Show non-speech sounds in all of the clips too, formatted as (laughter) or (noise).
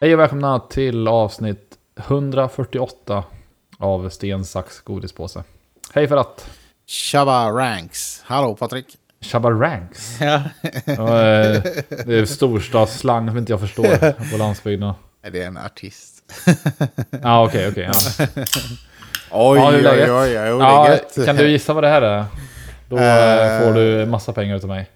Hej och välkomna till avsnitt 148 av Sten, sax, godispåse. Hej för att. Shabba Ranks. Hallå Patrik. Shabba Ranks. (laughs) Ja. Eh, det är storstadsslang som inte jag förstår på landsbygden. Det är en artist. (laughs) Ja, okej, okej. ja. (laughs) Oj, Ja, hur är oj, läget? oj, oj, oj, det är Ja, gött. kan du gissa vad det här är? Då eh, Eh. får du massa pengar utav mig.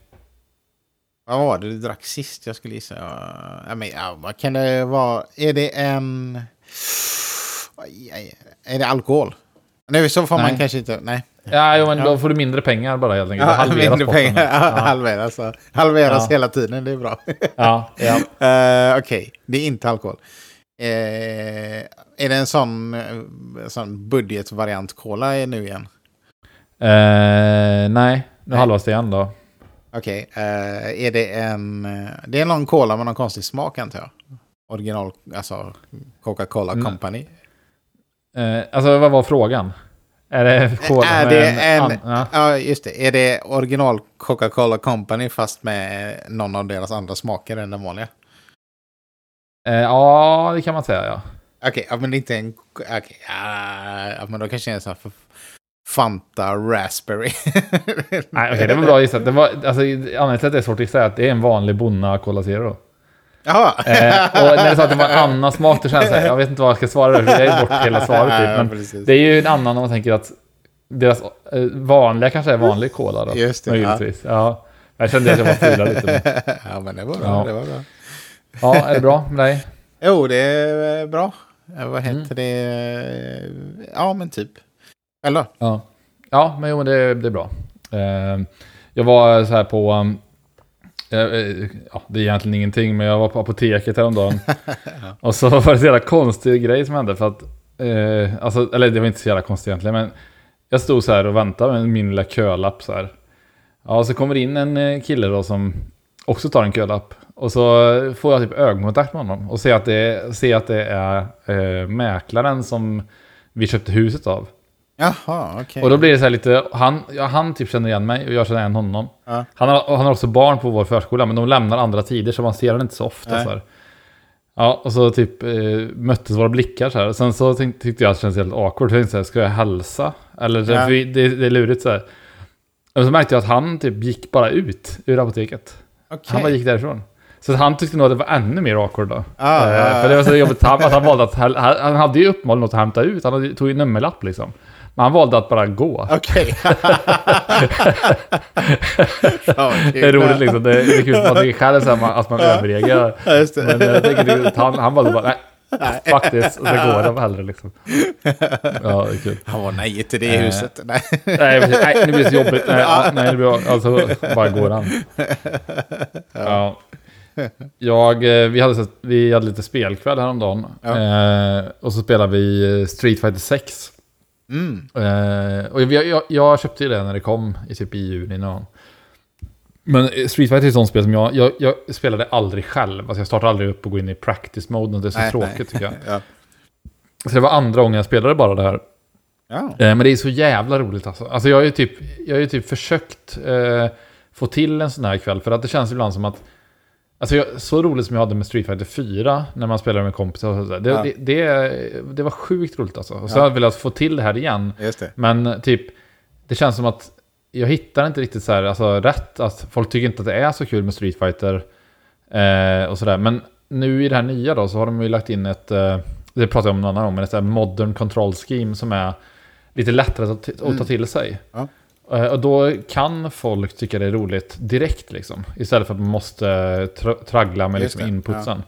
Vad var det du drack sist? Jag skulle gissa. Ja, Ja, men, ja, vad kan det vara? Är det en... Är det alkohol? Nej, så får man Nej. kanske inte... Nej. Ja, jo, men då får du mindre pengar bara helt enkelt. Ja, halveras mindre pengar. Ja. Ja, Halveras, ja. halveras Ja. hela tiden. Det är bra. ja, ja. (laughs) Eh, Okej, det är inte alkohol. Eh, är det en sån, eh, sån budgetvariant cola nu igen? Eh, nej, nu halvas det igen då. Okej, eh, är det en... eh, Det är någon cola med någon konstig smak antar jag? Original, alltså Coca-Cola Mm. Company. Eh, alltså, vad var frågan? Är det cola är det en... an- ja. Ja, just det. Är det original Coca-Cola Company fast med någon av deras andra smaker än den vanliga? Eh, ja, det kan man säga ja. Okej, ja, men det är inte en... Okej, ja, ja, men då kanske det är en sån här f- Fanta Raspberry. (laughs) Nej, okej, det var bra gissat. Det var, alltså, anledningen till att det är svårt att gissa är att det är en vanlig Bonna Cola Zero. Jaha. Eh, och när du sa att det var annan smak, då kände jag så här, jag vet inte vad jag ska svara för jag är bort hela svaret typ. (laughs) Ja, Men precis. det är ju en annan om man tänker att deras eh, vanliga kanske är vanlig cola då. Just det, Möjligtvis. Ja. Jag kände att jag var fula lite. Men... (laughs) ja, men det var bra. Ja. Det var bra. Ja, är det bra med dig? Jo, det är bra. Eh, Vad heter Mm. det? Ja, men typ. Eller? Ja, ja men jo, det, det är bra. Eh, jag var så här på... um, eh, eh, ja, det är egentligen ingenting, men jag var på apoteket häromdagen. (laughs) Och så var det så jävla konstig grej som hände. För att, eh, alltså, eller det var inte så jävla konstigt egentligen, men jag stod så här och väntade med min lilla kölapp så här. Ja, och så kommer det in en eh, kille då som också tar en kölapp. Och så får jag typ ögonkontakt med honom och ser att det, ser att det är eh, mäklaren som vi köpte huset av. Jaha, okej. Och då blir det så här lite, han, ja, han typ känner igen mig och jag känner igen honom. Ja. Han, har, och han har också barn på vår förskola, men de lämnar andra tider så man ser honom inte så ofta. Nej. Så här. Ja, och så typ eh, möttes våra blickar så här. Sen så tyckte jag att det kändes helt awkward. Jag tänkte så här, ska jag hälsa? Eller, Ja. det, det är lurigt så här. Och så märkte jag att han typ gick bara ut ur apoteket. Okej. Han bara gick därifrån. Så han tyckte nog att det var ännu mer awkward då. Ah, Eh, ja, för det var så jobbigt att han valde att, han han hade ju uppenbarligen något att hämta ut. Han hade, tog ju nummerlapp liksom. Men han valde att bara gå. Okej. (laughs) Ja, Det är roligt liksom. Det är, det är kul för man tycker själv här, man- att man överreagerar. Det. Men jag tänker det- att han, han valde bara, nej, faktiskt. Och så går han hellre liksom. (laughs) Ja, det är kul. Han var nej till det Eh. huset. Nej. Nej, precis. nej nu blir det så jobbigt. Nej, ja, nej det blir Alltså, bara går han. Ja. Jag, eh, vi, hade, vi hade lite spelkväll häromdagen. Ja. Eh, och så spelade vi eh, Street Fighter 6. Mm. Eh, och jag, jag, jag köpte ju det när det kom i typ i juni någon. Men eh, Street Fighter är ett sånt spel som jag, jag, jag spelade aldrig själv. Alltså jag startade aldrig upp och går in i practice mode. Det är så Nej, tråkigt nej. tycker jag. (laughs) Ja. Så det var andra gången jag spelade bara det här. Ja. Eh, men det är så jävla roligt alltså. Alltså jag har ju typ, jag har typ försökt eh, få till en sån här kväll. För att det känns ibland som att Alltså jag, så roligt som jag hade med Street Fighter 4 när man spelade med kompisar sådär. Det, Ja. det, det, det var sjukt roligt alltså. Och så Ja. har jag velat få till det här igen. Just det. Men typ, det känns som att jag hittar inte riktigt så här, alltså rätt. Att folk tycker inte att det är så kul med Street Fighter eh, och sådär. Men nu i det här nya då så har de ju lagt in ett, eh, det pratade jag om någon annan gång, men ett så modern control scheme som är lite lättare att, att ta Mm. till sig. Ja. Eh, Och då kan folk tycka det är roligt direkt liksom. Istället för att man måste tra- traggla med liksom inputsen.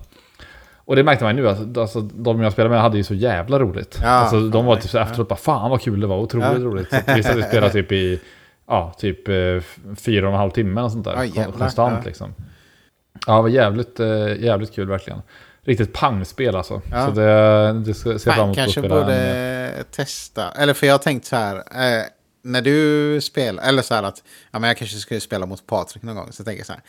Och det märkte man ju nu, alltså, de jag spelade med hade ju så jävla roligt. Ja, alltså, de var ja, typ så ja. efteråt bara, fan vad kul det var, otroligt Ja. roligt. Så vi satt och spelade typ i, ja, typ eh, fyra och en halv timme och sånt där. Ja, konstant ja. liksom. Ja, det var jävligt, eh, jävligt kul verkligen. Riktigt pangspel alltså. Ja. Så det, det ska jag fram emot att kanske spela. borde en- testa. Eller för jag har tänkt så här. Eh, när du spelar, eller så här att ja, men jag kanske skulle spela mot Patrik någon gång. Så tänker jag så här.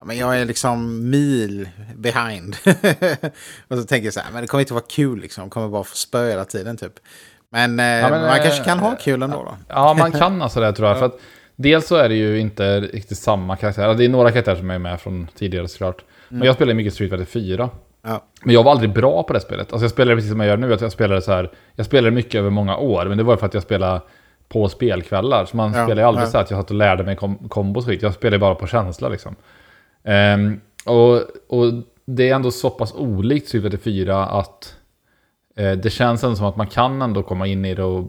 Ja, men jag är liksom mil behind. (laughs) och så tänker jag så här, men det kommer inte vara kul liksom. Kommer bara få spö hela tiden typ. Men, eh, men, man eh, kanske kan ha kul ändå då. Ja, man kan alltså det tror jag. (laughs) För att dels så är det ju inte riktigt samma karaktär. Det är några karaktärer som är med från tidigare såklart. Men jag spelar mycket Street Fighter 4. Ja. Men jag var aldrig bra på det spelet. Alltså jag spelade precis som jag gör nu, att jag spelade så här. Jag spelade mycket över många år, men det var för att jag spelade på spelkvällar. Så man Ja, spelar ju aldrig ja. så att jag satt och lärde mig kom kombos skit. Jag spelade bara på känsla liksom. Ehm, och, och det är ändå så pass olikt Fighter 4 att eh, det känns ändå som att man kan ändå komma in i det och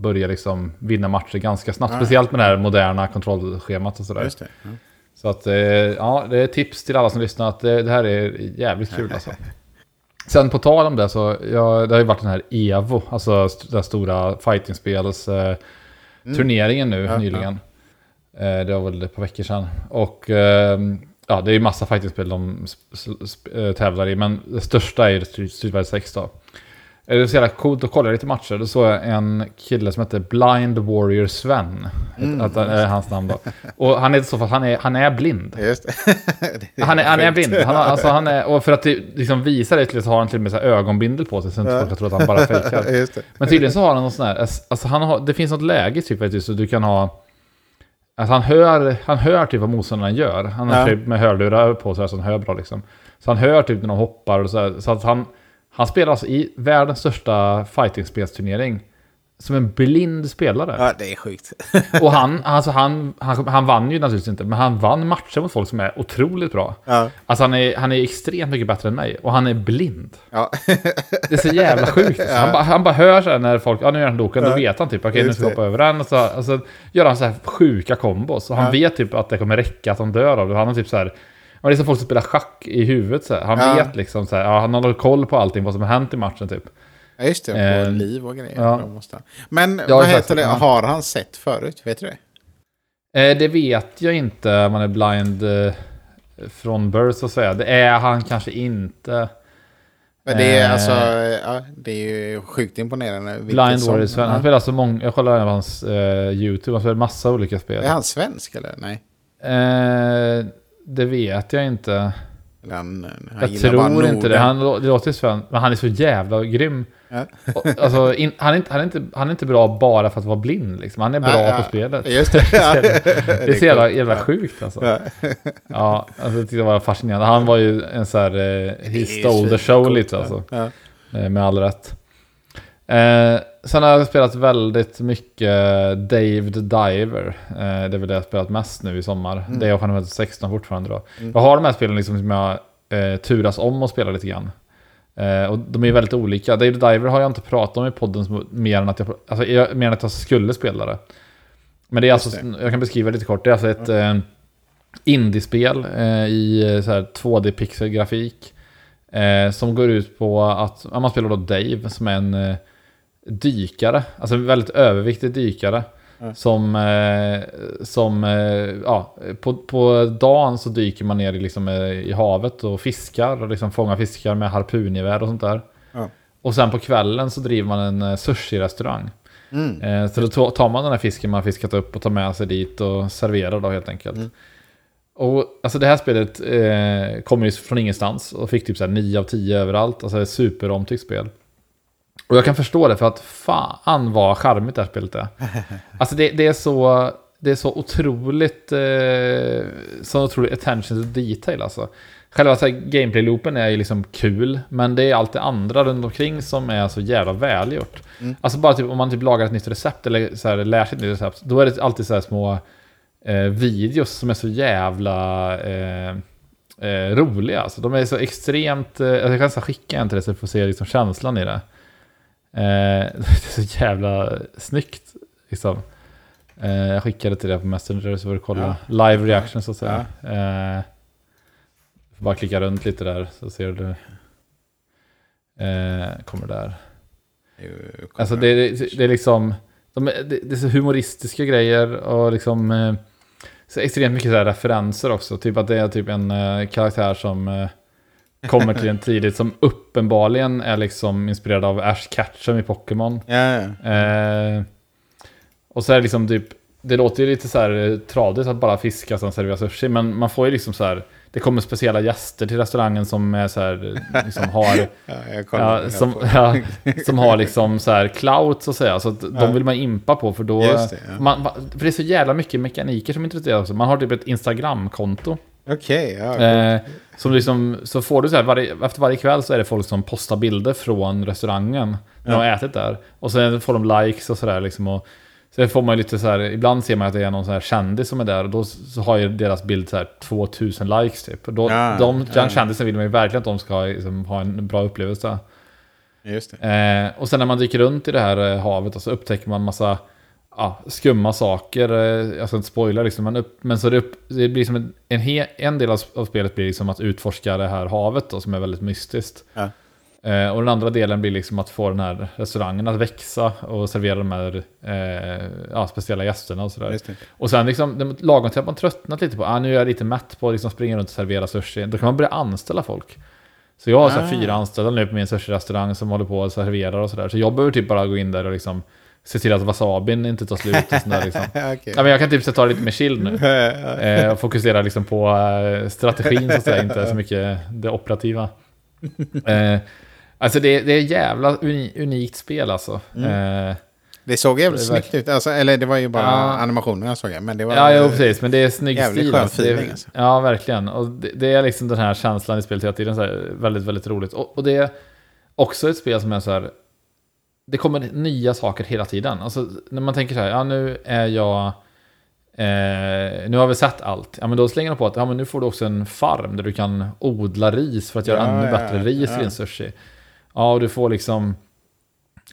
börja liksom vinna matcher ganska snabbt. Ja. Speciellt med det här moderna kontrollschemat och sådär. Det. Ja. Så att, eh, ja, det är tips till alla som lyssnar att det, det här är jävligt kul alltså. (laughs) Sen på tal om det så, ja, det har ju varit den här EVO, alltså den stora fightingspels eh, turneringen nu Mm. Ja, nyligen. Eh, det var väl ett par veckor sedan. Och eh, ja, det är ju massa fightingspel de eh, tävlar i, men det största är ju Street Fighter 6 då. Det är så jävla coolt att kolla lite matcher. Då såg jag en kille som heter Blind Warrior Sven. Mm, att är hans namn då. Och han är så för att han är, han är blind. Just det. Han är, han är blind. Han alltså han är, och för att det, liksom visa det så har han till och med så ögonbindel på sig så Ja. folk tror att han bara fejkar. Men tydligen så har han någon sån här, alltså han har, det finns något läge typ faktiskt så du kan ha Alltså han hör, han hör typ vad motståndaren gör. Han har Ja. typ med hörlurar på här, så han hör bra liksom. Så han hör typ när de hoppar och så här, Så att han, han spelar alltså i världens största fightingspelsturnering. Som en blind spelare. Ja, det är sjukt. (laughs) Och han, alltså han, han, han vann ju naturligtvis inte, men han vann matcher mot folk som är otroligt bra. Ja. Alltså han är, han är extremt mycket bättre än mig. Och han är blind. Ja. Det är så jävla (laughs) sjukt. alltså. Han, bara, han bara hör så här när folk, ja nu gör han Doken, då Ja. vet han typ, okej nu Just ska vi hoppa över den. Och så, alltså, gör han så här sjuka kombos. Och han Ja. vet typ att det kommer räcka att han dör av det. Han har typ så här, det är som folk som spelar schack i huvudet. Så här. Han Ja. vet liksom så här, ja, han har koll på allting, vad som har hänt i matchen typ. Ja, just det. På Eh, liv och grejer. ja. Måste. Men Ja, vad heter det? Har han sett förut? Vet du det? Eh, det vet jag inte, man är blind eh, från birth så att säga. Det är han kanske inte. Men det är Eh. alltså, ja, det är ju sjukt imponerande. Blind som- Warrior Sven. Han spelar så många, jag kollar på hans eh, YouTube, han spelar massa olika spel. Är han svensk eller? Nej. Eh, det vet jag inte. Han, han Jag tror inte det. Han, det låter ju Sven, men han är så jävla grym. Ja. Och, alltså, in, han, är inte, han, är inte, han är inte bra bara för att vara blind. Liksom. Han är bra Ja, ja. på spelet. Just det. (laughs) Det är så jävla, jävla sjukt alltså. Ja. Ja, alltså, jag tyckte det var fascinerande. Han var ju en så här, eh, är stole the show lite alltså. Eh, Med all rätt. Eh, sen har jag spelat väldigt mycket Dave the Diver. Eh, det är väl det jag har spelat mest nu i sommar. Mm. Det är jag Final Fantasy 16 fortfarande då. Jag har de här spelen liksom som jag eh, turas om att spela lite grann. Eh, och de är ju väldigt olika. Dave the Diver har jag inte pratat om i podden mer, än att jag, alltså, jag, mer än att jag skulle spela det. Men det är alltså, Just jag kan beskriva lite kort. Det är alltså ett eh, indiespel eh, i eh, så här 2D-pixelgrafik. Eh, som går ut på att ja, man spelar då Dave som är en eh, dykare, alltså en väldigt överviktig dykare. Ja. Som, eh, som eh, ja, på, på dagen så dyker man ner i, liksom, eh, i havet och fiskar och liksom fångar fiskar med harpungevär och sånt där. Ja. Och sen på kvällen så driver man en eh, sushi-restaurang. Mm. Eh, så då tar man den här fisken man fiskat upp och tar med sig dit och serverar då helt enkelt. Mm. Och alltså det här spelet eh, kommer ju från ingenstans och fick typ så här 9 av 10 överallt. Alltså ett superomtyckt spel. Och jag kan förstå det för att fan vad charmigt det här spelet är. (laughs) Alltså det, det är så... Det är så otroligt... Eh, så otroligt attention to detail alltså. Själva gameplay-loopen är ju liksom kul, men det är allt det andra runt omkring som är så jävla välgjort. Mm. Alltså bara typ om man typ lagar ett nytt recept eller så här, lär sig ett nytt recept, då är det alltid så här små eh, videos som är så jävla eh, eh, roliga. Alltså, de är så extremt... Eh, jag kan nästan skicka en till dig så du får se liksom, känslan i det. Eh, (laughs) det är så jävla snyggt. Liksom. Eh, jag skickade till dig på Messenger så får du kolla. Live reaction så att säga. Eh, får bara klicka runt lite där så ser du. Eh, kommer där. Alltså det, det, det är liksom... De, det, det är så humoristiska grejer och liksom... Eh, så extremt mycket så referenser också. Typ att det är typ en eh, karaktär som eh, kommer till en tidigt som uppenbarligen är liksom inspirerad av Ash Ketchum i Pokémon. Ja, ja. Eh, och så är det liksom typ, det låter ju lite så här eh, tradigt att bara fiska och sen servera sushi, men man får ju liksom så här, det kommer speciella gäster till restaurangen som är så här, eh, liksom (laughs) har, ja, ja, som, (laughs) ja, som har liksom så här clout så att säga, så att de vill man impa på för då, det, man, för det är så jävla mycket mekaniker som introduceras också. Man har typ ett Instagram-konto Okej, ja. Eh, som liksom, så får du så här, varje, efter varje kväll så är det folk som postar bilder från restaurangen när de har ätit där. Och sen får de likes och sådär liksom. Och, så får man lite så här, ibland ser man att det är någon sån här kändis som är där och då så har ju deras bild så här 2000 likes typ. Då, Ja, de, den ja. kändisen vill man ju verkligen att de ska liksom, ha en bra upplevelse. Just det. Eh, och sen när man dyker runt i det här eh, havet så upptäcker man massa ja, skumma saker. Eh, jag ska inte spoila liksom, men, upp, men så det, upp, det blir som en, en, he, en del av, av spelet blir liksom att utforska det här havet då, som är väldigt mystiskt. Ja. Eh, och den andra delen blir liksom att få den här restaurangen att växa och servera de här eh, ja, speciella gästerna och sådär. Och sen liksom, lagom till att man tröttnat lite på, ah, nu är jag lite mätt på att liksom springa runt och servera sushi, då kan man börja anställa folk. Så jag har så Ah. fyra anställda nu på min sushi-restaurang som håller på och serverar och sådär. Så jag behöver typ bara gå in där och liksom se till att wasabin inte tar slut och sådär liksom. (laughs) Okej. Ja, men jag kan typ ta det lite mer chill nu. (laughs) Eh, och fokusera liksom på eh, strategin så att säga, inte (laughs) så mycket det operativa. Eh, alltså det, det är jävla uni, unikt spel alltså. Mm. Eh, Det såg jävligt Det snyggt ut. Alltså, eller det var ju bara Ja. animationen jag såg. Men det var... Ja, jo, precis. Men det är snygg Jävligt stil. skön alltså. Feeling, alltså. Ja, verkligen. Och det, det är liksom den här känslan i spelet hela tiden. Så här, väldigt, väldigt roligt. Och, och det är också ett spel som är så här... Det kommer nya saker hela tiden. Alltså, när man tänker så här, ja nu är jag... Eh, nu har vi sett allt. Ja, men då slänger de på att ja, men nu får du också en farm där du kan odla ris för att göra Ja, ännu ja, bättre ris ja. i din sushi. Ja, och du får liksom...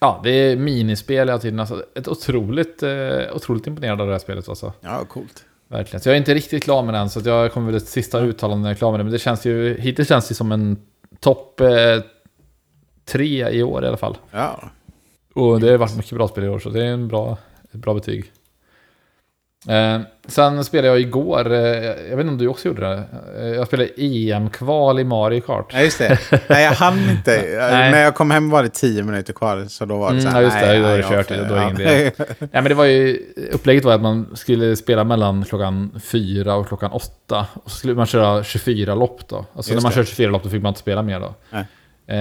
Ja, det är minispel hela tiden. Alltså, ett otroligt, eh, otroligt imponerande av det här spelet alltså. Ja, coolt. Verkligen. Så jag är inte riktigt klar med den, så att jag kommer väl ett sista uttalande när jag är klar med den. Men det känns ju, hittills känns det som en topp eh, tre i år i alla fall. Ja. Och det har varit mycket bra spel i år, så det är en bra, ett bra betyg. Eh, sen spelade jag igår, eh, jag vet inte om du också gjorde det? Eh, jag spelade EM-kval i Mario Kart. ja, just det. Nej, jag hann inte. (laughs) Nej. När jag kom hem var det tio minuter kvar. Så då var det Mm, så här. ja, just det. nej, Då är det nej, kört, då är ingen ja. idé. Ja, (laughs) men det var ju, upplägget var att man skulle spela mellan klockan fyra och klockan åtta. Och så skulle man köra 24 lopp då. Alltså Just när man det. kör 24 lopp då fick man inte spela mer då. Nej.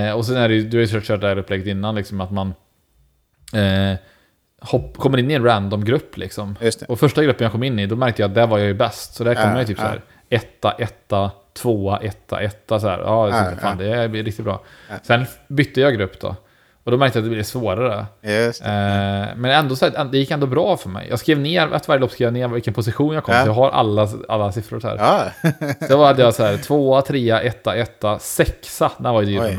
Eh, och sen är det ju, du har ju kört det här upplägget innan liksom att man eh, hopp, kommer in i en random grupp liksom. Och första gruppen jag kom in i, då märkte jag att där var jag ju bäst. Så där kom Ja, jag ju typ ja. så här etta, etta, tvåa, etta, etta så här. Ja, jag Ja, tänkte, fan ja. det blir riktigt bra. Sen bytte jag grupp då. Och då märkte jag att det blev svårare. Det. Eh, men ändå så här, det gick ändå bra för mig. Jag skrev ner, efter varje lopp skrev jag ner vilken position jag kom. Ja. Så jag har alla, alla siffror så här. Ja. Så då hade jag så här, tvåa, trea, etta, etta, sexa. Där var ju det Oj,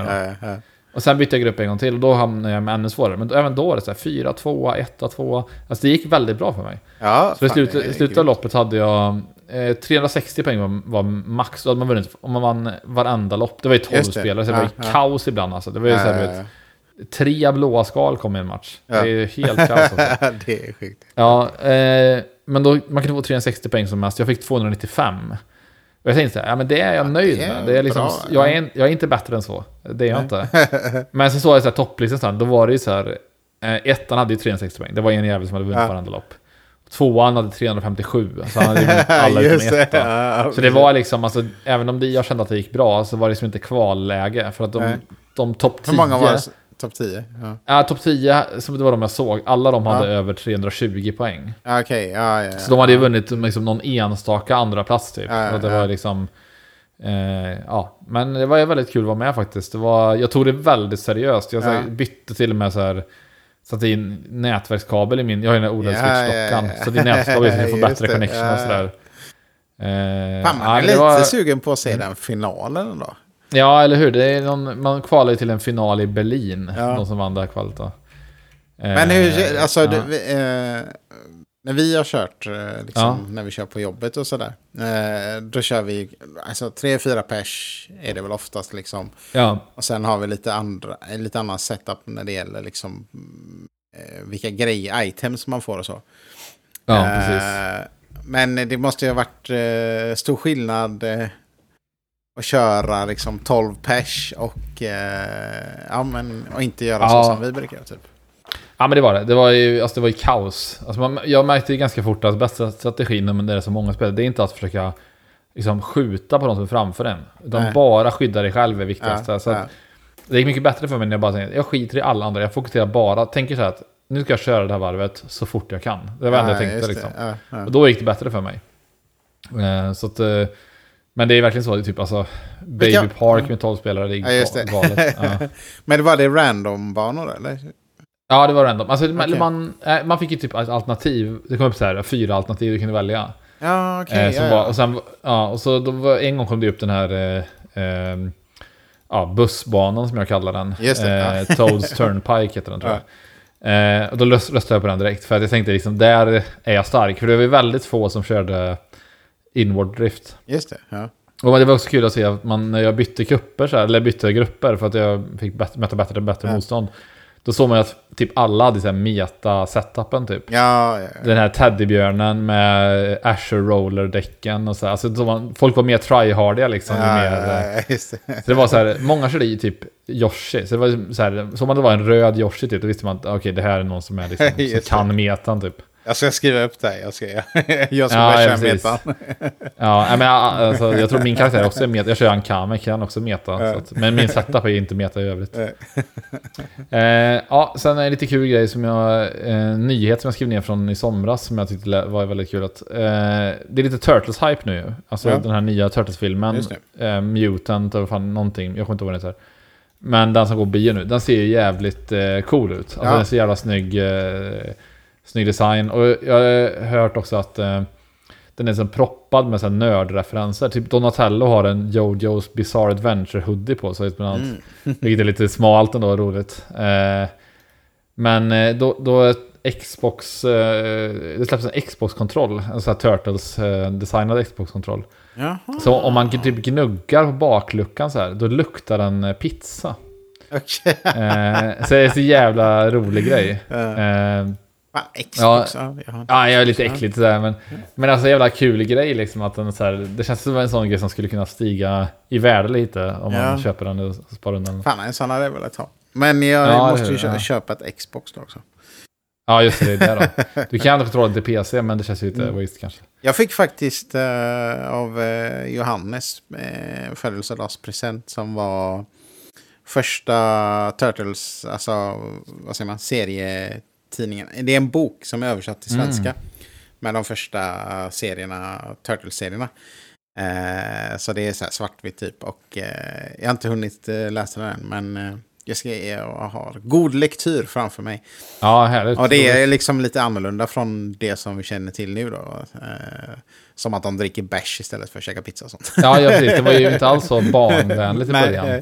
ja, ja. Och sen bytte jag grupp en gång till och då hamnade jag med ännu svårare. Men även då var det så här, fyra, tvåa, etta, tvåa. Alltså det gick väldigt bra för mig. ja Så i slutet, i av loppet hade jag eh, 360 poäng var, var max. Då hade man vunnit om man vann varenda lopp. Det var ju 12 Just det. spelare, så det var ju Ja, ja. kaos ibland alltså. Det var ju Ja, så här, ja, vet, ja. tre blåa skal kom i en match. Ja. Det är ju helt kaos alltså. (laughs) det är sjukt. Ja, eh, men då, man kunde få 360 poäng som mest. Jag fick 295. Och jag tänkte så här, ja men det är jag nöjd det är med. Det är liksom, bra, jag, ja. är, jag är inte bättre än så. Det är jag inte. (laughs) Men sen såg jag så här topplistan, sen, då var det ju så här, eh, ettan hade ju 360 poäng. Det var en jävel som hade vunnit Ja. varenda lopp. Tvåan hade 357, så han hade vunnit (laughs) alla utom ettan. Ja, Så det var liksom, alltså, även om det, jag kände att det gick bra, så var det liksom inte kvalläge. För att de, Nej. de topp 10... Topp 10? Ja. Ja, topp 10, som det var de jag såg, alla de hade Ja. över 320 poäng. Okej, ja, ja, ja. Så de hade ju vunnit liksom någon enstaka andra plats typ. Ja, det var liksom... Eh, ja, men det var väldigt kul att vara med faktiskt. Det var, jag tog det väldigt seriöst. Jag här, bytte till och med så här... Satte in nätverkskabel i min... Jag har ju den här OLED-switch-dockan. ja. Satte in nätverkskabel så jag får (laughs) bättre det, connection och sådär. Eh, Fan, man är lite var- sugen på att se den finalen då. Ja, eller hur? Det är någon, man kvalade ju till en final i Berlin. Ja. De som vann det här kvalet då. Men hur, Eh, alltså, ja. vi, eh, när vi har kört, eh, liksom, Ja. när vi kör på jobbet och sådär, eh, då kör vi, alltså tre, fyra pers är det väl oftast liksom. Ja, Och sen har vi lite, andra, lite annan setup när det gäller liksom, eh, vilka grejer, items man får och så. ja Eh, precis. Men det måste ju ha varit eh, stor skillnad att köra liksom 12 pers och, eh, ja, men, och inte göra så Ja. som vi brukar. Typ. Ja men det var det. Det var ju, alltså, det var ju kaos. Alltså, man, jag märkte ju ganska fort att bästa strategin när det är så många spel, det är inte att försöka liksom, skjuta på de som är framför en. Utan Nej. bara skydda dig själv är viktigast. Ja, så att, ja. Det gick mycket bättre för mig när jag bara tänkte, jag skiter i alla andra. Jag fokuserar bara, tänker så här att nu ska jag köra det här varvet så fort jag kan. Det var det enda jag Ja, tänkte liksom. Ja, ja. Och då gick det bättre för mig. Eh, så att, eh, Men det är verkligen så, det är typ alltså Baby Vilka- Park med 12 spelare, det är Ja, just det. galet. Ja. (laughs) Men var det random-banor eller? ja, det var random. Alltså, man- Okej. man, eh, man fick ju typ ett alternativ, det kom upp så här, fyra alternativ du kunde välja. Ja, okej. Eh, som ja, och sen, ja, och så då var, en gång kom det upp den här eh, eh, ja, bussbanan som jag kallar den. Just det, ja. eh, Toads Turnpike heter den (laughs) tror jag. Eh, och då röst- röstade jag på den direkt, för att jag tänkte liksom, där är jag stark. För det var ju väldigt få som körde inward drift. Just det, ja. Och det var också kul att se att man, när jag bytte kupper så här, eller bytte grupper för att jag fick bet- möta bättre, bättre Ja. motstånd. Då såg man att typ alla hade så här meta-setupen typ. Ja, ja. Den här teddybjörnen med Asher Roller-däcken och så. här. Alltså, var, folk var mer tryhardiga liksom. ja, mer, eh, det. Så det var så här, många körde i typ Yoshi. Så det var så här, såg man det var en röd Yoshi typ, då visste man att okej, det här är någon som, är liksom, (laughs) som kan metan typ. Jag ska skriva upp det. Jag ska, jag ska Ja, börja ja, köra metan. Ja, men (laughs) alltså, jag tror min karaktär också är meta. Jag kör Ankame, kan också meta. Att, men min setup är inte meta i övrigt. Eh, ja, sen är det lite kul grej som jag... Eh, nyhet som jag skrev ner från i somras som jag tyckte var väldigt kul. Att, eh, det är lite Turtles-hype nu. Alltså Ja. den här nya Turtles-filmen. Eh, Mutant och fan någonting. Jag kommer inte ihåg vad den heter. Men den som går bio nu, den ser ju jävligt eh, cool ut. Alltså Ja. den ser jävla snygg, eh, snygg design. Och jag har hört också att eh, den är så proppad med så nördreferenser. Typ Donatello har en Jojo's Bizarre Adventure hoodie på sig bland annat. Mm. (laughs) Vilket är lite smalt ändå roligt. Eh, men eh, då, då Xbox, eh, det släpps en Xbox-kontroll. En sån här Turtles-designad Xbox-kontroll. Jaha. Så om man typ gnuggar på bakluckan så här, då luktar den eh, pizza. Okej. Eh, så det är så jävla rolig grej. (laughs) Eh, Fan. Ja. jag Ja, jag är lite äckligt sådär, men, men alltså jävla kul grej liksom att den så här, Det känns som en sån grej som skulle kunna stiga i värde lite om Ja. man köper den och sparar undan. Fan, en sån hade jag velat ha. Men jag Ja, måste ju ja. köpa ett Xbox då också. Ja, just det, det är då. (laughs) Du kan använda kontrollen till PC, men det känns ju lite Mm. waste kanske. Jag fick faktiskt eh, av eh, Johannes eh, födelsedagspresent som var första Turtles, alltså vad säger man, serietidningen. Det är en bok som är översatt till Mm. svenska. Med de första serierna, Turtles-serierna. Eh, så det är så här svartvitt typ. Och eh, jag har inte hunnit eh, läsa den än, men eh, jag, ska, jag har god lektyr framför mig. Ja, härligt. Och det är liksom lite annorlunda från det som vi känner till nu då. Eh, som att de dricker bärs istället för att käka pizza och sånt. Ja, ja, precis. Det var ju (laughs) inte alls så barnvänligt i början.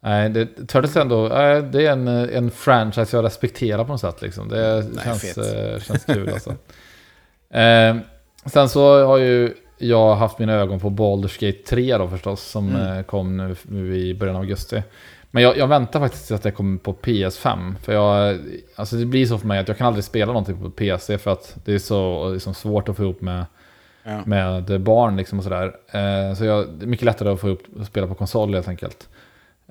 Nej. Det, Turtles ändå, det är en, en franchise jag respekterar på något sätt. Liksom. Det Nej, känns, eh, känns kul alltså. eh, sen så har ju jag haft mina ögon på Baldur's Gate 3 då förstås, som Mm. eh, kom nu, nu i början av augusti. Men jag, jag väntar faktiskt tills att det kommer på PS5. För jag, alltså det blir så för mig att jag kan aldrig spela någonting på PC för att det är så liksom svårt att få ihop med Ja. med barn liksom och sådär. Eh, så jag, det är mycket lättare att få upp och spela på konsol helt enkelt.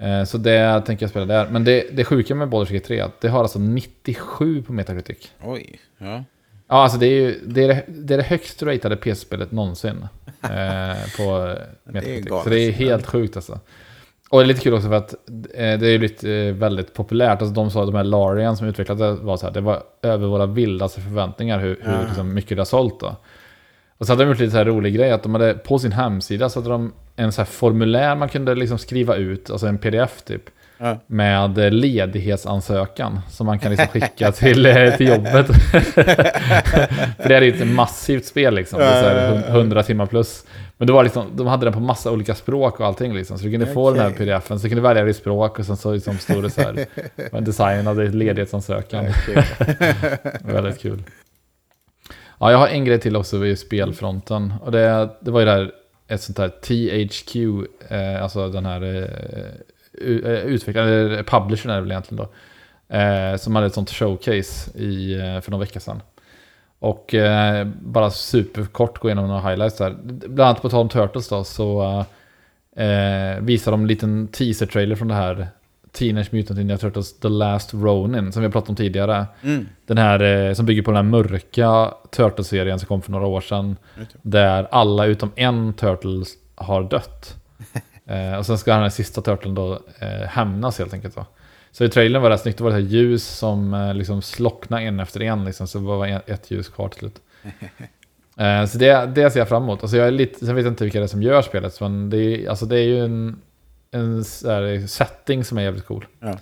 Eh, så det tänker jag spela där. Men det, det sjuka med Baldur's Gate 3 är att det har alltså 97 på Metacritic. Oj. Ja. Ja, alltså det är ju det, är det, det, är det högst ratade PC-spelet någonsin. Eh, (laughs) på Metacritic. galet. så det är helt sjukt alltså. Och det är lite kul också för att eh, det är lite eh, väldigt populärt. Alltså de sa att de här Larian som utvecklade det var så här, det var över våra vildaste förväntningar hur, hur liksom, mycket det har sålt då. Och så hade de gjort lite så här rolig grej att de hade på sin hemsida så hade de en så här formulär man kunde liksom skriva ut, alltså en pdf typ. Ja. Med eh, ledighetsansökan som man kan liksom skicka (laughs) till, eh, till jobbet. (laughs) För det är ju ett massivt spel liksom. Hun- 100 timmar plus. Men det var liksom, de hade den på massa olika språk och allting liksom. Så du kunde få den här pdfen, så du kunde välja ditt språk och sen så liksom stod det så här. det (laughs) var en designad ledighetsansökan. Väldigt kul. Ja, jag har en grej till också vid spelfronten. Och det, det var ju där ett sånt här THQ, eh, alltså den här eh, eh utvecklaren, eller publishern är det väl egentligen då. Eh, som hade ett sånt showcase i, eh, för någon vecka sedan. Och eh, bara superkort gå igenom några highlights där. Bland annat på tal om Turtles då, så eh, visar de en liten teaser-trailer från det här Teenage Mutant Ninja Turtles The Last Ronin, som vi har pratat om tidigare. Mm. Den här eh, som bygger på den här mörka Turtles-serien som kom för några år sedan. Där alla utom en Turtles har dött. (laughs) eh, och sen ska den här sista Turtlen då eh, hämnas helt enkelt. Va? Så i trailern var det snyggt, det var det här ljus som eh, liksom slocknade en efter en. Liksom, så det var ett ljus kvar till slut. (laughs) Eh, så det, det ser jag fram emot. Alltså jag är lite, sen vet jag inte vilka det är som gör spelet, men det är, alltså det är ju en, en här setting som är jävligt cool. Ja.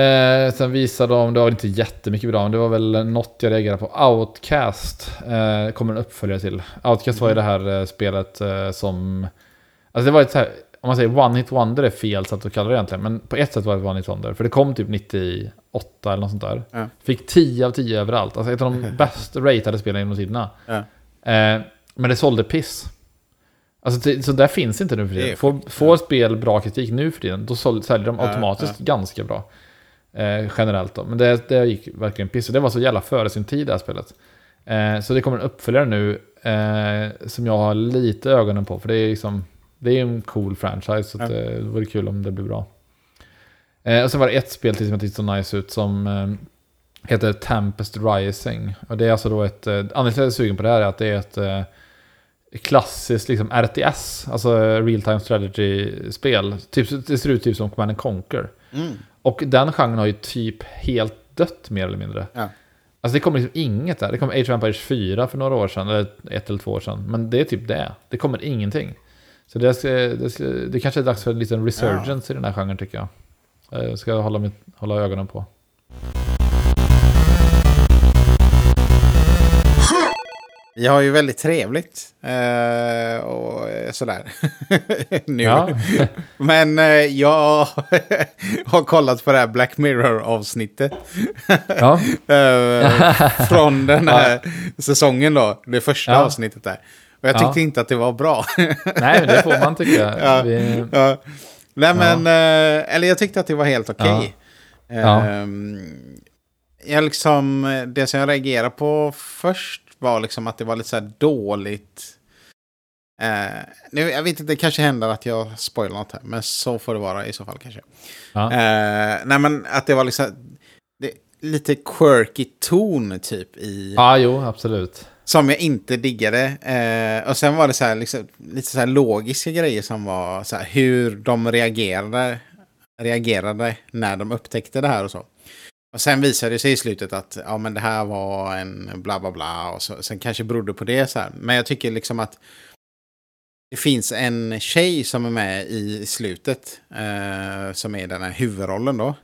Eh, sen visade de, det var inte jättemycket bra, men det var väl något jag reagerade på. Outcast eh, kommer en uppföljare till. Outcast var ju det här eh, spelet eh, som... Alltså det var ett så här, om man säger one hit wonder är fel sätt att kalla det egentligen, men på ett sätt var det one hit wonder. För det kom typ 98 eller något sånt där. Ja. Fick 10 av 10 överallt. Alltså ett av de (laughs) bäst ratade spelen genom tiderna. Ja. Eh, men det sålde piss. Alltså, det, så där finns inte nu för tiden. Får, får spel bra kritik nu för tiden, då säljer de Ja, automatiskt ganska bra. Eh, generellt då. Men det, det gick verkligen piss. Och det var så jävla före sin tid det här spelet. Eh, så det kommer en uppföljare nu eh, som jag har lite ögonen på. För det är liksom, det är en cool franchise. Så att, Ja. eh, det vore kul om det blir bra. Eh, och sen var det ett spel till som jag tyckte så nice ut som eh, heter Tempest Rising. Och det är alltså då ett, eh, anledningen till att jag är sugen på det här är att det är ett klassiskt liksom RTS, alltså Real Time Strategy-spel. Typ, det ser ut typ som Command and Conquer. Mm. Och den genren har ju typ helt dött mer eller mindre. Ja. Alltså det kommer liksom inget där. Det kom Age of Empires 4 för några år sedan, eller ett eller två år sedan. Men det är typ det. Det kommer ingenting. Så det, ska, det, ska, det kanske är dags för en liten resurgence i den här genren tycker jag. Eh, Jag ska hålla, mitt, hålla ögonen på. Vi har ju väldigt trevligt. Eh, och sådär. (laughs) nu. Ja. (laughs) Men eh, jag (laughs) har kollat på det här Black Mirror-avsnittet. ja. Eh, från den här säsongen då. Det första Ja. avsnittet där. Och jag tyckte Ja. inte att det var bra. Nej, det får man tycka. Ja. Vi, ja. Nej men, eh, eller jag tyckte att det var helt okej. Ja. Ehm, jag liksom, det som jag reagerade på först var liksom att det var lite så här dåligt. Eh, nu, jag vet inte, det kanske händer att jag spoilar något här, men så får det vara i så fall kanske. ja. Eh, nej men att det var liksom det, lite quirky ton typ i... ja, jo, absolut. Som jag inte diggade. Eh, och sen var det så här, liksom, lite så här logiska grejer som var så här, hur de reagerade, reagerade när de upptäckte det här och så. Och sen visade det sig i slutet att ja, men det här var en bla bla bla. Och så, sen kanske berodde på det så här. Men jag tycker liksom att det finns en tjej som är med i slutet. Eh, som är den här huvudrollen då.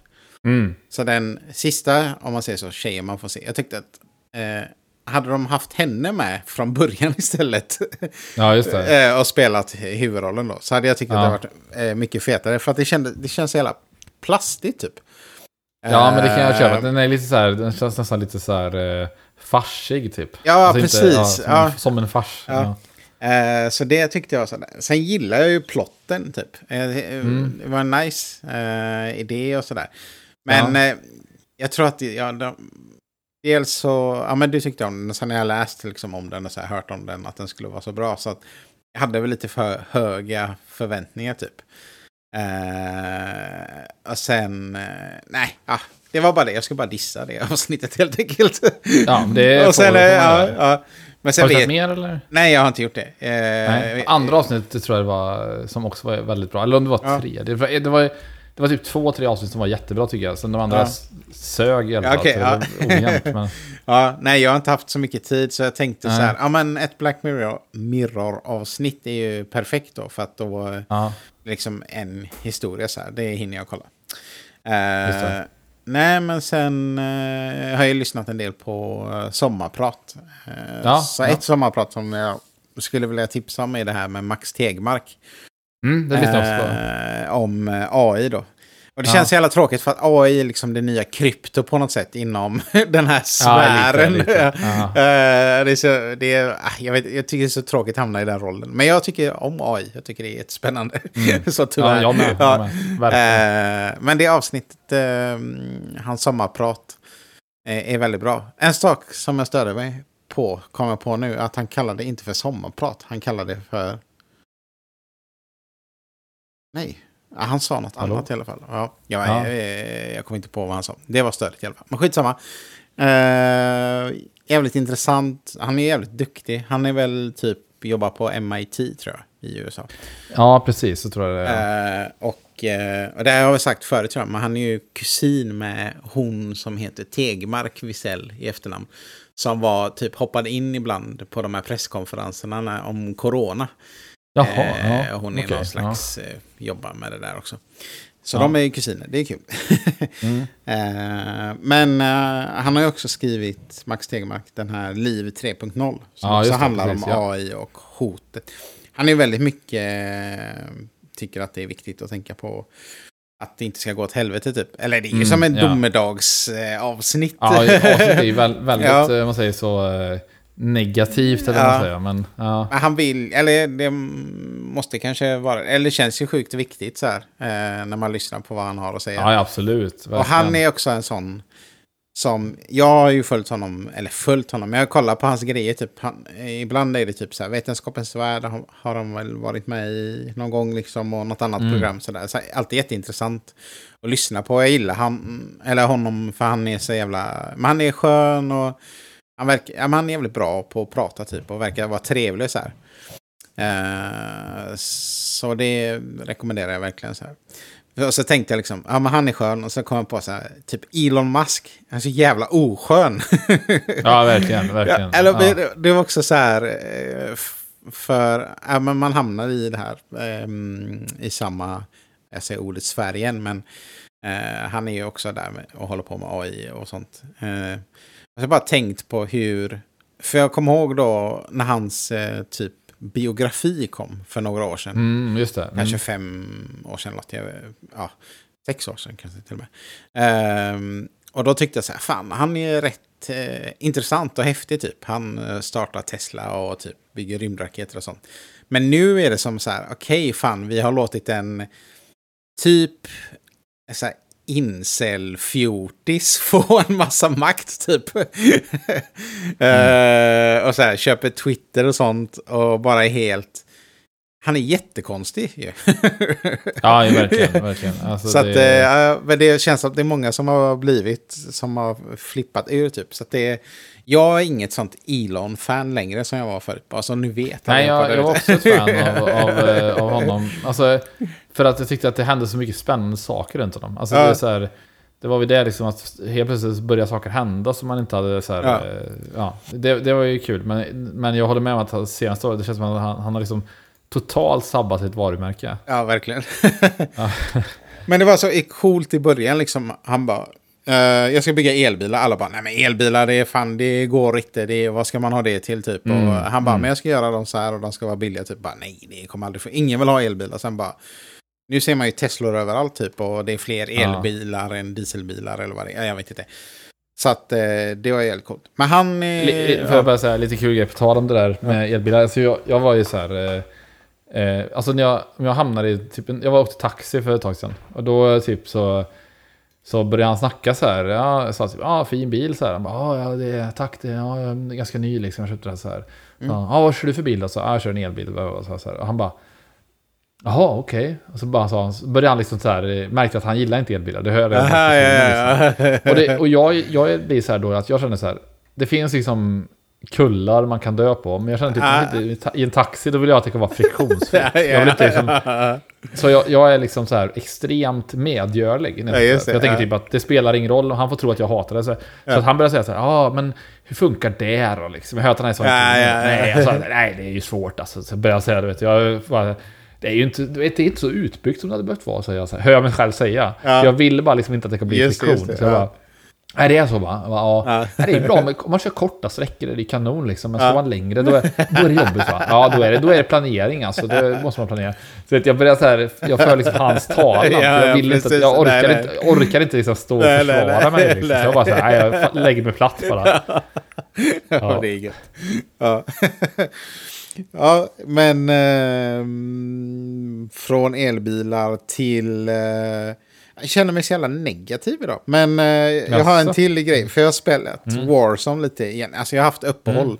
Mm. Så den sista, om man säger så, tjejen man får se. Jag tyckte att eh, hade de haft henne med från början (laughs) istället Ja, just det. eh, och spelat huvudrollen då så hade jag tyckt att Ja. det varit eh, mycket fetare. För att det, kände, det känns så jävla plastigt typ. Ja, men det kan jag köpa. Eh, Den är lite så här, den känns nästan lite så här eh, farsig typ. Ja, Alltså inte- precis. som, Ja. som en fars. Ja. Eh, så det tyckte jag. Sådär. Sen gillar jag ju plotten typ. Eh, det- Mm. Det var en nice eh, idé och sådär. Men Ja. eh, jag tror att, ja, de, dels så, ja men du tyckte om den, sen har jag läst liksom om den och så här, hört om den, att den skulle vara så bra. Så att jag hade väl lite för höga förväntningar typ. Eh, och sen, eh, nej, ah, det var bara det. Jag ska bara dissa det (laughs) avsnittet helt enkelt. Ja, det (laughs) och sen, får- får eh, ja, ja. Men sen Har du sett mer eller? nej, jag har inte gjort det. Eh. Andra avsnittet tror jag det var, som också var väldigt bra. Eller om det var Ja. tre. Det var, det var, det var typ två, tre avsnitt som var jättebra tycker jag. Sen de andra Ja. sög i alla fall. så ja. ojämnt. Men, (laughs) Ja, nej, jag har inte haft så mycket tid så jag tänkte Nej. så här, ja men ett Black Mirror- Mirror-avsnitt är ju perfekt då för att då ja. liksom en historia så här, det hinner jag kolla. Det. nej, men sen eh, har jag lyssnat en del på eh, sommarprat. Eh, Ja, så ett sommarprat som jag skulle vilja tipsa om är det här med Max Tegmark. Mm, det på. Eh, om eh, AI då. Och det Ja. känns så jävla tråkigt för att AI är liksom det nya krypto på något sätt inom (laughs) den här sfären. lite, lite. Ja. Eh, det är så, det är, ah, jag, vet, jag tycker det är så tråkigt att hamna i den rollen. Men jag tycker om AI. Jag tycker det är jättespännande. (laughs) så tyvärr. Mm. Ja, jag med. Ja. Jag med. Eh, men det avsnittet, eh, hans sommarprat, är väldigt bra. En sak som jag störde mig på, kommer jag på nu, att han kallade det inte för sommarprat. Han kallade det för... Nej, han sa något Hallå? annat i alla fall. Ja, jag, Ja. eh, jag kommer inte på vad han sa. Det var störigt i alla fall. Men skitsamma. Eh, jävligt intressant. Han är jävligt duktig. Han är väl typ, jobbar på MIT tror jag, i USA. Ja, precis. Så tror jag det är. Eh, och, eh, och det har jag sagt förut, tror jag, men han är ju kusin med hon som heter Tegmark Wisell i efternamn. som var typ hoppade in ibland på de här presskonferenserna om corona. Jaha, Eh, ja. hon är okej, någon slags, eh, jobbar med det där också. Så Ja. de är ju kusiner, det är kul. (laughs) Mm. Eh, men eh, han har ju också skrivit, Max Tegmark, den här Liv 3.0. Som Ja, också det, handlar precis, om ja. AI och hotet. Han är väldigt mycket, eh, tycker att det är viktigt att tänka på att det inte ska gå åt helvete typ. Eller det är ju Mm, som en ja. domedagsavsnitt. Ja, avsnittet är ju väl, (laughs) väldigt, Ja. eh, man säger så, eh, negativt eller Ja. man säger. Men, ja. Men han vill, eller det måste kanske vara, eller känns ju sjukt viktigt så här. Eh, när man lyssnar på vad han har att säga. ja, absolut. Och verkligen. han är också en sån som, jag har ju följt honom, eller följt honom, men jag kollar på hans grejer. Typ, han, ibland är det typ så här, Vetenskapens värld har, har de väl varit med i någon gång liksom, och något annat Mm. program. Så där. Så alltid jätteintressant att lyssna på. Jag gillar han, eller honom för han är så jävla, men han är skön och han, verkar, ja, han är jävligt bra på att prata typ och verkar vara trevlig så här. Eh, så det rekommenderar jag verkligen så här. Och så tänkte jag liksom, ja men han är skön. Och så kom jag på så här, typ Elon Musk. Han är så jävla oskön. (laughs) Ja, verkligen. verkligen. Ja, eller, ja. det, det var också så här, eh, för ja, men man hamnar i det här, ehm, i samma, jag säger ordet Sverige men eh, han är ju också där med, och håller på med AI och sånt. Jag har bara tänkt på hur, för jag kommer ihåg då när hans eh, typ biografi kom för några år sedan. Mm, just det. Mm. Kanske fem år sedan, jag, ja, sex år sedan kanske till och med. Ehm, och då tyckte jag så här, fan, han är rätt eh, intressant och häftig typ. Han eh, startar Tesla och typ bygger rymdraketer och sånt. Men nu är det som så här, okej, fan, vi har låtit en typ så här, incel-fjortis (laughs) få en massa makt typ. (laughs) Eh, och så här, köper Twitter och sånt och bara är helt... Han är jättekonstig ju. (laughs) Ja, verkligen. verkligen. Alltså, så att, det, eh, men det känns som att det är många som har blivit, som har flippat ur typ. Så det är, jag är inget sånt Elon-fan längre som jag var förut. Bara så ni vet. Nej, jag, där jag var också ett fan av, av, av honom. Alltså, för att jag tyckte att det hände så mycket spännande saker runt honom. Alltså, Ja. det, är så här, det var väl det liksom att helt plötsligt började saker hända som man inte hade så här, Ja. ja. ja det, det var ju kul. Men, men jag håller med om att senaste året, det känns som att han, han har liksom totalt sabbat sitt varumärke. Ja, verkligen. (laughs) Ja. men det var så coolt i början liksom. Han bara, eh, jag ska bygga elbilar. Alla bara, nej men elbilar, det är fan, det går inte. Det är, vad ska man ha det till typ? Mm, Och han bara, mm. men jag ska göra dem så här och de ska vara billiga. Typ bara, nej, det kommer aldrig få. Ingen vill ha elbilar. Sen bara, nu ser man ju Teslor överallt typ. Och det är fler Ja. elbilar än dieselbilar eller vad det är. Ja, Jag vet inte. Så att eh, det var jävligt coolt. Men han... eh, Li- Får jag bara säga lite kul grej på tal om det där med elbilar. Alltså jag, jag var ju så här... Eh, eh, alltså när jag, jag hamnade i typ en, Jag var åkte taxi för ett tag sedan. Och då eh, typ så... Så började han snacka så här. Ja, jag sa typ, ja, fin bil så här. Han bara, "Ja, ja, det är, tack, det ja, jag är ganska ny liksom. Jag köpte den så här. Mm. Ja, "Ja, vad kör du för bil då? Så, ja, jag kör en elbil. Och, så, så här. och han bara, jaha, okej. Och så bara sa han, så började han liksom så här, eh, märkte att han gillar inte elbilar. Det hörde jag. Aha, ja, liksom. ja. Och, det, och jag, jag blir så här då att jag känner så här. Det finns liksom kullar man kan dö på. Men jag känner typ Ah. i en taxi då vill jag att det kan vara friktionsfritt. (laughs) Ja, Jag vill inte liksom, (laughs) så jag, jag är liksom så här extremt medgörlig. Ja, jag- det, jag tänker typ att det spelar ingen roll och han får tro att jag hatar det. Så, så Ja. att han börjar säga så här, ja men hur funkar det då liksom? Jag hör att han är så Ja, nej, sa, nej det är ju svårt alltså. Så börjar jag säga, du vet, jag bara, det är ju inte, du vet, det är inte så utbyggt som det hade behövt vara, säger jag. Hör jag mig själv säga. Ja. Jag ville bara liksom inte att det kan bli Just det, friktion. just det, så jag ja. bara, Nej, det är så va? Bara, Ja. Ja. Nej, det är bra, men om man kör korta sträckor är det kanon liksom. Men Ja. ska man längre, då är, då är det jobbigt va? Ja, då är det, då är det planering alltså. Då måste man planera. Så vet, jag börjar så här, jag för liksom hans talan. Ja, jag vill inte, precis. jag orkar Nej, nej. inte, orkar inte liksom stå och Nej, försvara mig. Liksom. Så jag bara så här, nej, jag lägger mig platt bara. Ja, (laughs) Ja. det är gött. Ja, (laughs) ja men ehm, från elbilar till... eh, jag känner mig så jävla negativ idag. Men eh, jag har en till grej. För jag har spelat Mm. Warzone lite igen. Alltså jag har haft uppehåll.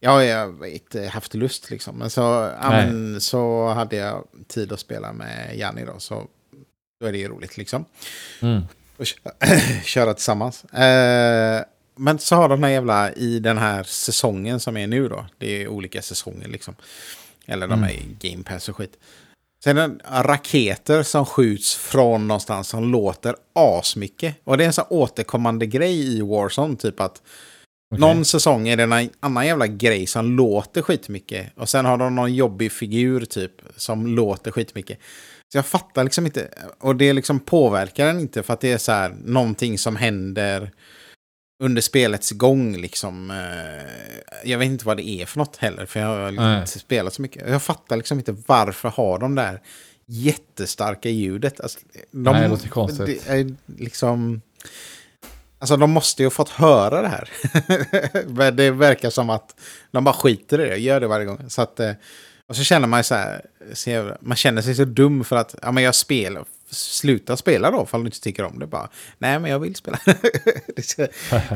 Ja, jag har inte haft lust liksom. Men så, ja, Nej. men, så hade jag tid att spela med Janni då. Så då är det ju roligt liksom Mm. och kö- (clears throat) köra tillsammans. Eh, men så har de här jävla, i den här säsongen som är nu då, det är olika säsonger liksom. Eller de är i Game Pass och skit. Sen är raketer som skjuts från någonstans som låter asmycket. Och det är en sån återkommande grej i Warzone, typ att Okej. Någon säsong är det en annan jävla grej som låter skitmycket. Och sen har de någon jobbig figur typ som låter skitmycket. Så jag fattar liksom inte. Och det liksom påverkar den inte för att det är så här någonting som händer under spelets gång liksom. Eh, Jag vet inte vad det är för något heller. För jag har liksom inte spelat så mycket. Jag fattar liksom inte varför har de där jättestarka ljudet. Alltså, de, Nej, det låter konstigt. Det är liksom... Alltså de måste ju ha fått höra det här. (laughs) Men det verkar som att de bara skiter i det, gör det varje gång. Så att, eh, och så känner man ju så här, man känner sig så dum för att ja, men jag spelar, sluta spela då, ifall du inte tycker om det. Bara, nej men jag vill spela. (laughs) det,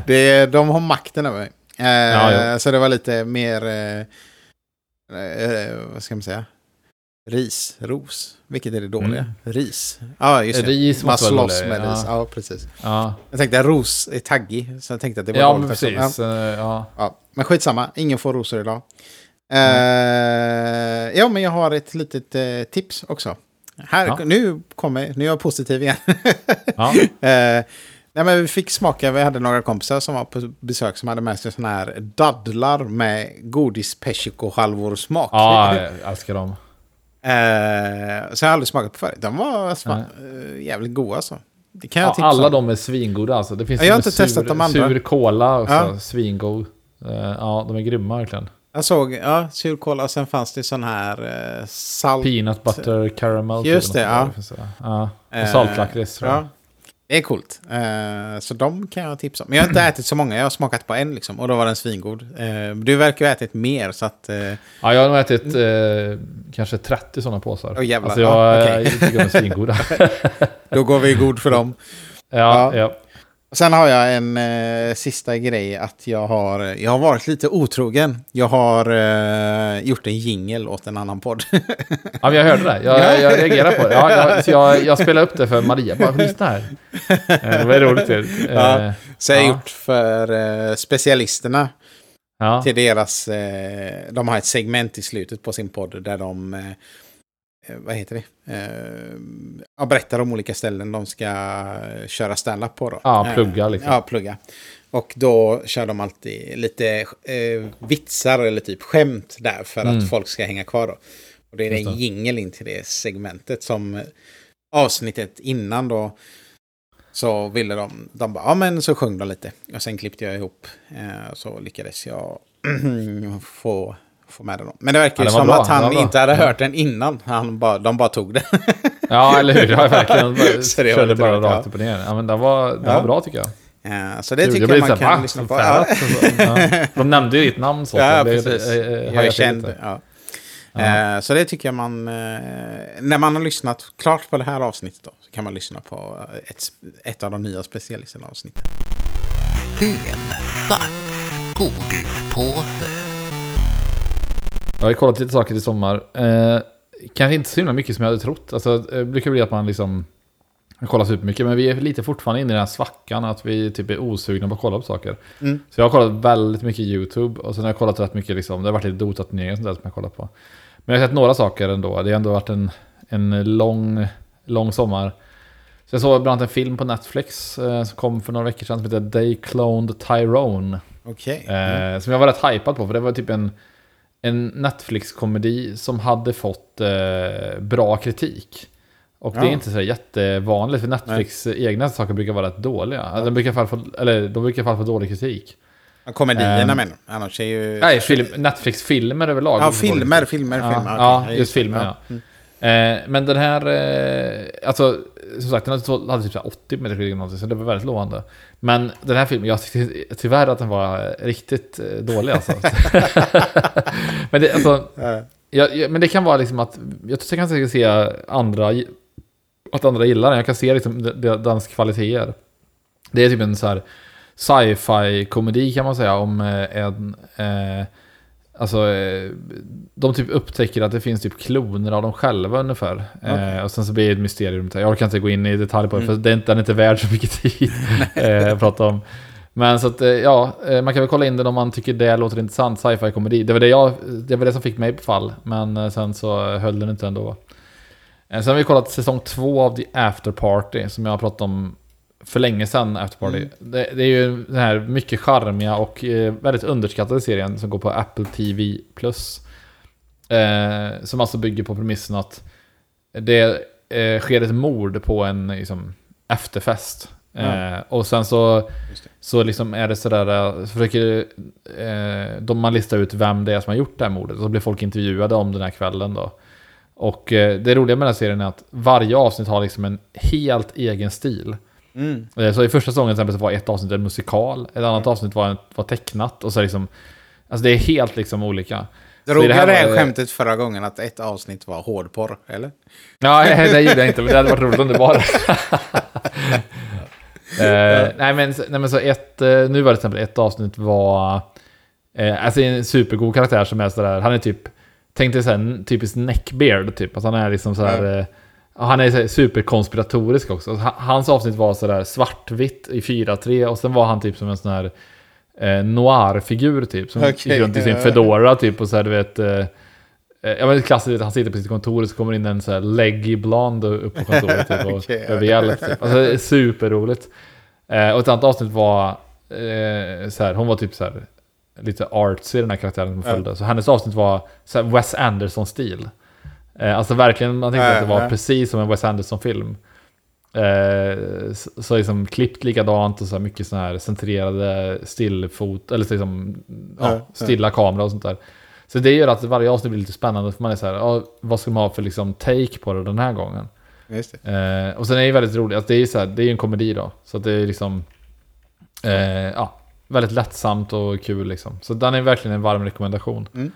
det, de har makten över mig. Eh, Ja, ja. Så det var lite mer, eh, eh, vad ska man säga? Ris, ros. Vilket är det dåliga? Mm. Ris. Ja, just. Ris Man slåss med ja. ris. Ja, precis. Ja, Jag tänkte att ros är taggig, så jag tänkte att det var ja dåligt men också. precis. Ja, Eh, Ja. ja. Men skitsamma, ingen får rosor idag. Eh, ja, men jag har ett litet eh, tips också. Här, Ja. nu kommer, nu är jag positiv igen. Ja. (laughs) Eh, nej, men vi fick smaka, vi hade några kompisar som var på besök som hade med sig sådana här dadlar med godis persiko smak. ja, jag älskar dem. Eh, så jag har aldrig smakat på förut. De var sma- eh, jävligt goda alltså. Det kan jag Ja, alla om. de är svingoda alltså. Det finns Ja, jag har med inte testat de andra. Sur cola också, Ja. svingod. Eh, Ja, de är grymma verkligen. Jag såg, ja, surkola och sen fanns det sån här eh, salt... Peanut butter caramel. typ, Just det, något ja. det. ja. Och Eh, saltlakrits. Ja, det är coolt. Eh, så de kan jag tipsa om. Men jag har inte ätit så många, jag har smakat på en liksom. Och då var den svingod. Eh, du verkar ha ätit mer så att... Eh, Ja, jag har nog ätit kanske 30 sådana påsar. Jävlar. Alltså jag, Ja, okej. jag tycker de är svingoda. (laughs) då går vi god för dem. (laughs) ja, Ja. ja. Och Sen har jag en eh, sista grej att jag har, jag har varit lite otrogen. Jag har eh, gjort en jingel åt en annan podd. ja, jag hörde det. Jag, jag reagerade på det. Ja, jag, så jag, jag spelade upp det för Maria. Bara, lyssna här. Eh, Det var roligt. ju. Ja. Eh, Så jag har Ja. gjort för eh, specialisterna. Ja. till deras... Eh, de har ett segment i slutet på sin podd där de... Eh, eh, vad heter det? Eh, berättar om olika ställen de ska köra stand-up på. Då. Ja, Eh, plugga liksom. Ja, plugga. Och då kör de alltid lite eh, vitsar eller typ skämt där för Mm. att folk ska hänga kvar. Då. Och det är en jingel in till det segmentet som eh, avsnittet innan då så ville de, de bara, ja men så sjöng de lite. Och sen klippte jag ihop. Eh, så lyckades jag (clears throat) få, få med den. då. Men det verkar Ja, ju det var som bra, att det han inte hade Ja. hört den innan. Han bara, de bara tog den. (laughs) Ja, eller hur? Ja, verkligen. (laughs) Bara Så det Körde bara ja. rakt upp och ner. Ja, men den var, Ja. var bra tycker jag. Eh, så det Kul. tycker jag man kan lyssna Så på. Ja. ja. (laughs) De nämnde ju ditt namn så. Ja, det- precis. eh, jag är känd. Ja. Ja. Eh, Så det tycker jag man... eh, När man har lyssnat klart på det här avsnittet då, så kan man lyssna på eh, ett, ett av de nya specialisterna avsnitten. En svart godispåse. Jag har kollat lite saker i sommar. Eh, kanske inte så himla mycket som jag hade trott. Alltså, det brukar bli att man liksom kollar supermycket. Men vi är lite fortfarande inne i den här svackan att vi typ är osugna på att kolla på saker. Mm. Så jag har kollat väldigt mycket YouTube. Och sen har jag kollat rätt mycket, liksom, det har varit lite Dota-turneringar och sånt där som jag kollat på. Men jag har sett några saker ändå. Det har ändå varit en, en lång, lång sommar. Så jag såg bland annat en film på Netflix eh, som kom för några veckor sedan som heter They Cloned Tyrone. Okej. Eh, Som jag var rätt hypad på, för det var typ en, en Netflix-komedi som hade fått eh, bra kritik. Och det är Ja. inte så jättevanligt, för Netflix egna saker brukar vara rätt dåliga. De brukar i alla fall få, eller de brukar i alla få dålig kritik. Ja, Komedierna Ehm, menar du? Annars är ju... Nej, film, Netflix-filmer överlag. Ja, filmer, kritik. filmer, Ja, filmer. ja, just filmer, ja. Mm. Eh, men den här, eh, alltså som sagt den hade, hade typ så här 80 meter eller någonting, så det var väldigt lovande. Men den här filmen, jag tyckte tyvärr att den var riktigt eh, dålig alltså. (laughs) men, det, alltså Ja. jag, men det kan vara liksom att, jag tror jag kan säkert se andra, att andra gillar den. Jag kan se liksom de- de- dens kvaliteter. Det är typ en så här sci-fi komedi kan man säga om eh, en... Eh, alltså, eh, de typ upptäcker att det finns typ kloner av dem själva ungefär. Okej. Eh, och sen så blir det ett mysterium. Jag orkar inte gå in i detalj på det, Mm. för det är inte, den är inte värd så mycket tid (laughs) eh, att prata om. Men så att, ja, man kan väl kolla in den om man tycker det låter intressant. Sci-fi komedi. Det var det, jag, det var det som fick mig på fall. Men sen så höll den inte ändå. Sen har vi kollat säsong två av The After Party, som jag har pratat om för länge sedan, Afterparty. Mm. Det, det är ju den här mycket charmiga och eh, väldigt underskattade serien som går på Apple TV+. Eh, som alltså bygger på premissen att det eh, sker ett mord på en liksom, efterfest. Ja. Eh, och sen så, så liksom är det sådär, eh, så försöker eh, de man listar ut vem det är som har gjort det här mordet. Och så blir folk intervjuade om den här kvällen då. Och det roliga med den här serien är att varje avsnitt har liksom en helt egen stil. Mm. Eh, Så i första säsongen till exempel så var ett avsnitt en musikal, ett annat avsnitt var, var tecknat och så liksom... Alltså det är helt liksom olika. I Drog det här det här skämtet förra gången att ett avsnitt var hårdporr, eller? Ja, det gjorde jag inte, men det hade varit roligt om det var. (laughs) Eh, nej, men, nej men så ett, eh, nu var det till exempel ett avsnitt var... Eh, alltså en supergod karaktär som är sådär, han är typ... Tänk dig såhär, en typisk neckbeard typ. Alltså han är liksom såhär... Ja. Han är superkonspiratorisk också. Ha- Hans avsnitt var sådär svartvitt i 4-3 och sen var han typ som en sån här eh, noir-figur typ. Som Okej, gick runt i sin fedora typ och så här, du vet... Eh, Eh, Ja men klassiskt, han sitter på sitt kontor och så kommer in en så här leggy blond upp på kontoret typ, och (laughs) Okej, ja. övergäll. Typ. Alltså det är superroligt. Eh, och ett annat avsnitt var eh, så här, hon var typ så här lite artsy den här karaktären som följde. Så hennes avsnitt var så här Wes Anderson-stil. Eh, alltså verkligen, man tänkte Ja, att det var ja. precis som en Wes Anderson-film. Eh, så, så liksom klippt likadant och så här mycket sån här centrerade stillfot, eller så liksom, ja, ja. stilla kamera och sånt där. Så det gör att varje avsnitt blir lite spännande, för man är så här, ja, vad ska man ha för liksom take på det den här gången? Eh, och sen är det väldigt roligt, alltså det är ju så här, det är en komedi då. Så det är liksom, eh, ja, väldigt lättsamt och kul liksom. Så den är verkligen en varm rekommendation. Mm.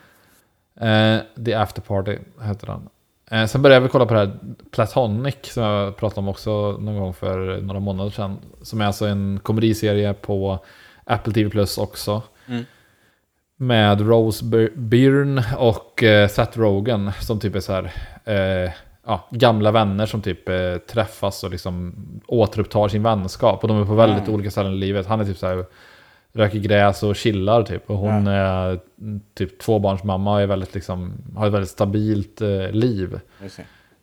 Eh, The After Party heter den. Eh, sen började vi kolla på det här Platonic som jag pratade om också någon gång för några månader sedan. Som är alltså en komediserie på Apple TV Plus också. Mm. Med Rose By- Byrne och eh, Seth Rogen som typ är så här, eh, ja, gamla vänner som typ eh, träffas och liksom återupptar sin vänskap. Och de är på väldigt Mm. olika ställen i livet. Han är typ så här, röker gräs och chillar typ. Och hon är typ tvåbarnsmamma och är väldigt liksom, har ett väldigt stabilt eh, liv.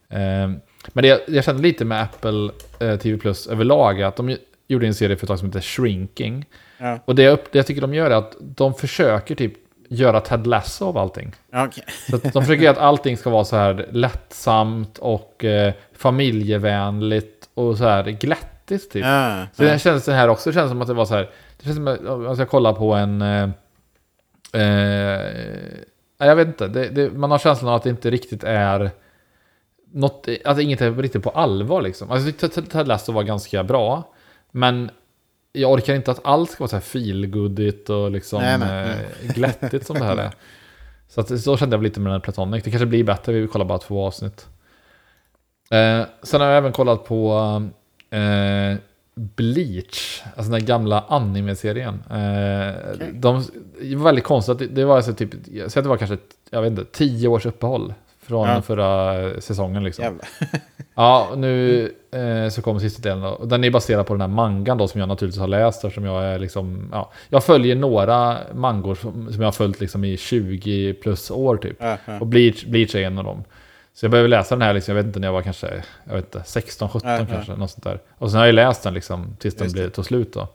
Eh, men det jag kände lite med Apple eh, TV Plus överlag är att de gjorde en serie för ett tag som heter Shrinking. Ja. Och det jag, det jag tycker de gör är att de försöker typ göra Ted Lasso av allting. Okej. Så att de försöker att allting ska vara så här lättsamt och eh, familjevänligt och så här glättigt typ. Ja, Så ja. det känns det här också, det känns som att det var så här, det känns som att jag ska kolla på en... Eh, eh, jag vet inte, det, det, man har känslan av att det inte riktigt är något, att inget är riktigt på allvar liksom. Alltså jag tyckte Ted Lasso var ganska bra, men jag orkar inte att allt ska vara så här feelgoodigt och liksom Nej, nej, eh, glättigt som det här är. Så, att, så kände jag lite med den här Platonic. Det kanske blir bättre, vi kollar bara två avsnitt. Eh, sen har jag även kollat på eh, Bleach, alltså den gamla anime-serien. Eh, Okej. de, det var väldigt konstigt, det, det var alltså typ, jag säger att det var kanske, jag vet inte, tio års uppehåll från Ja. förra säsongen liksom. (laughs) Ja, nu eh, så kommer sista delen. Och Den är baserad på den här mangan då som jag naturligtvis har läst eftersom jag är liksom, ja, jag följer några mangor som, som jag har följt liksom i 20 plus år typ. Ja. Och Bleach, Bleach är en av dem. Så jag började läsa den här, liksom, jag vet inte när jag var kanske, jag vet inte, 16, 17 Ja, ja. kanske, något sånt där. Och sen har jag läst den liksom tills den Just blev, tog slut då.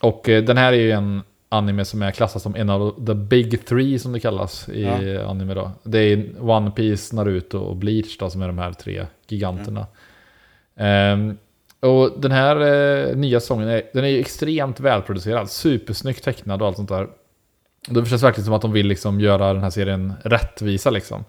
Och eh, den här är ju en anime som är klassad som en av the big three som det kallas i anime då. Det är One Piece, Naruto och Bleach då som är de här tre giganterna. Ehm, och den här eh, nya säsongen är, den är ju extremt välproducerad, supersnyggt tecknad och allt sånt där. Det känns verkligen som att de vill liksom göra den här serien rättvisa liksom.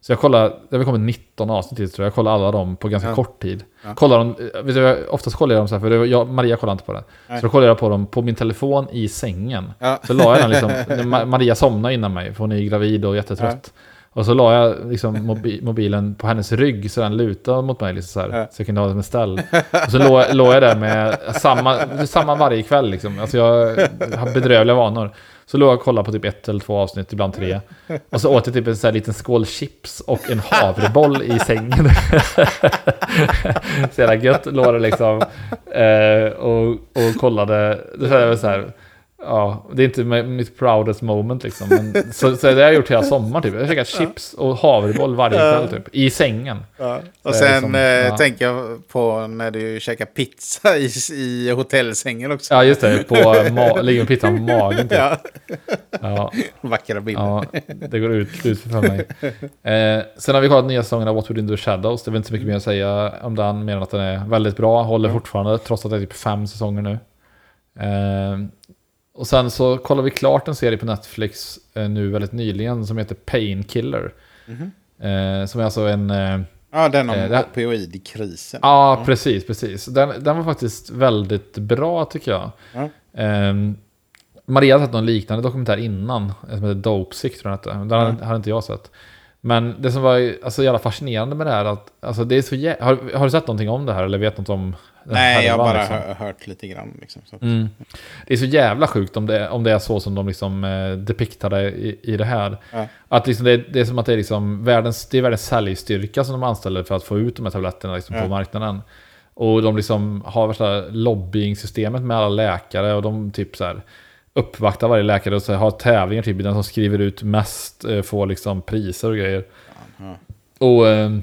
Så jag kollar, det har kommit 19 avsnitt tror jag, jag kollar alla dem på ganska Ja. kort tid. Ja. Kollar dem, vet du, oftast kollar jag dem så här, för det jag, Maria kollar inte på den. Nej. Så då kollar jag på dem på min telefon i sängen. Ja. Så la jag den liksom, (laughs) Maria somnade innan mig, för hon är gravid och jättetrött. Och så la jag liksom mobi mobilen på hennes rygg så den lutade mot mig liksom så, här, Ja. så jag kunde ha den en ställ. Och så låg, låg jag där med samma, samma varje kväll liksom. Alltså jag har bedrövliga vanor. Så låg jag och kollade på typ ett eller två avsnitt, ibland tre. Och så åt jag typ en sån här liten skål chips och en havreboll i sängen. (laughs) så jävla gött låg det liksom. Eh, och, och kollade. Så här, så här. Ja, det är inte mi- mitt proudest moment liksom. Men, så, så det har jag gjort hela sommaren typ. Jag har käkat chips och havreboll varje kväll typ. I sängen. Ja. Och sen som- eh, ja. tänker jag på när du käkar pizza i, i hotellsängen också. Ja, just det. På ma- ligger pizzan på magen typ. Ja, Ja, vackra bilder. ja, det går ut, ut för mig. Eh, sen har vi kollat nya säsongen av What We Do in the Shadows. Det är väl inte så mycket mer att säga om den, mer än att den är väldigt bra. Håller fortfarande, trots att det är typ fem säsonger nu. Eh, och sen så kollar vi klart en serie på Netflix eh, nu väldigt nyligen som heter Painkiller. Mhm. Eh, som är alltså en... Eh, Ja, den om Eh, opioidkrisen. Ja, precis, precis. Den, den var faktiskt väldigt bra tycker jag. Ja. Ehm, Maria hade sett någon liknande dokumentär innan, som heter Dope Sick tror jag den hette. Den hade inte jag sett. Men det som var alltså, jävla fascinerande med det här att, alltså det är så jä- har, har du sett någonting om det här eller vet något om Nej, jag har bara liksom? hör, hört lite grann. Liksom. Mm. Det är så jävla sjukt om det, om det är så som de liksom eh, depiktade i, i det här. Ja. Att liksom det, det är som att det är liksom världens, det är världens säljstyrka som de anställer för att få ut de här tabletterna liksom Ja. på marknaden. Och de liksom har värsta lobbyingsystemet med alla läkare och de typ så här uppvaktar varje läkare och så har tävlingar typ den som skriver ut mest eh, får liksom priser och grejer. Ja. Och eh,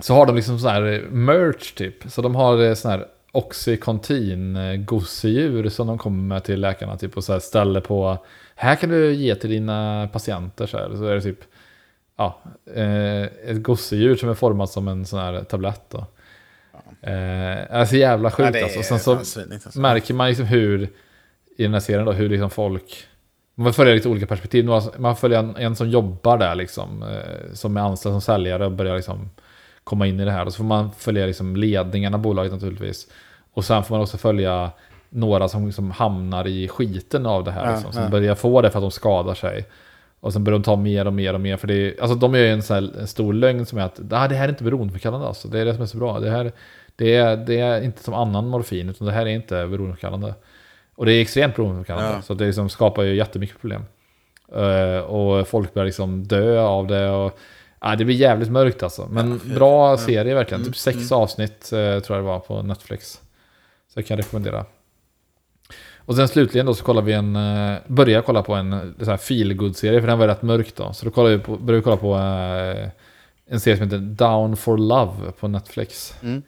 så har de liksom så här merch typ. Så de har eh, sån här Oxycontin eh, gosedjur som de kommer med till läkarna typ och så här ställer på här kan du ge till dina patienter så här. Så är det typ ja, eh, ett gosedjur som är format som en sån här tablett då. Eh, alltså jävla sjukt Ja, alltså. Och sen så alltså. märker man liksom hur i den här serien då, hur liksom folk man följer lite olika perspektiv. Man följer en, en som jobbar där liksom, eh, som är anställd som säljare och börjar liksom komma in i det här. Och så får man följa liksom ledningen av bolaget naturligtvis. Och sen får man också följa några som liksom hamnar i skiten av det här. Ja, liksom, som ja. börjar få det för att de skadar sig. Och sen börjar de ta mer och mer och mer. För det är, alltså de gör ju en, sån här, en stor lögn som är att "Ah, det här är inte beroendeframkallande. Alltså. Det är det som är så bra. Det, här, det, är, det är inte som annan morfin, utan det här är inte beroendeframkallande. Och det är extremt beroendeframkallande. Ja. Så det liksom skapar ju jättemycket problem. Eh, och folk börjar liksom dö av det. Och, ja, det blir jävligt mörkt alltså. Men Ja, bra ja. serie verkligen. Mm, Typ sex avsnitt eh, tror jag det var på Netflix. Så jag kan rekommendera. Och sen slutligen då så kollar vi en, uh, börjar kolla på en så här feel serie för den var rätt mörk då. Så då kollar vi på, börjar vi kolla på en serie som heter Down for Love på Netflix. Mm.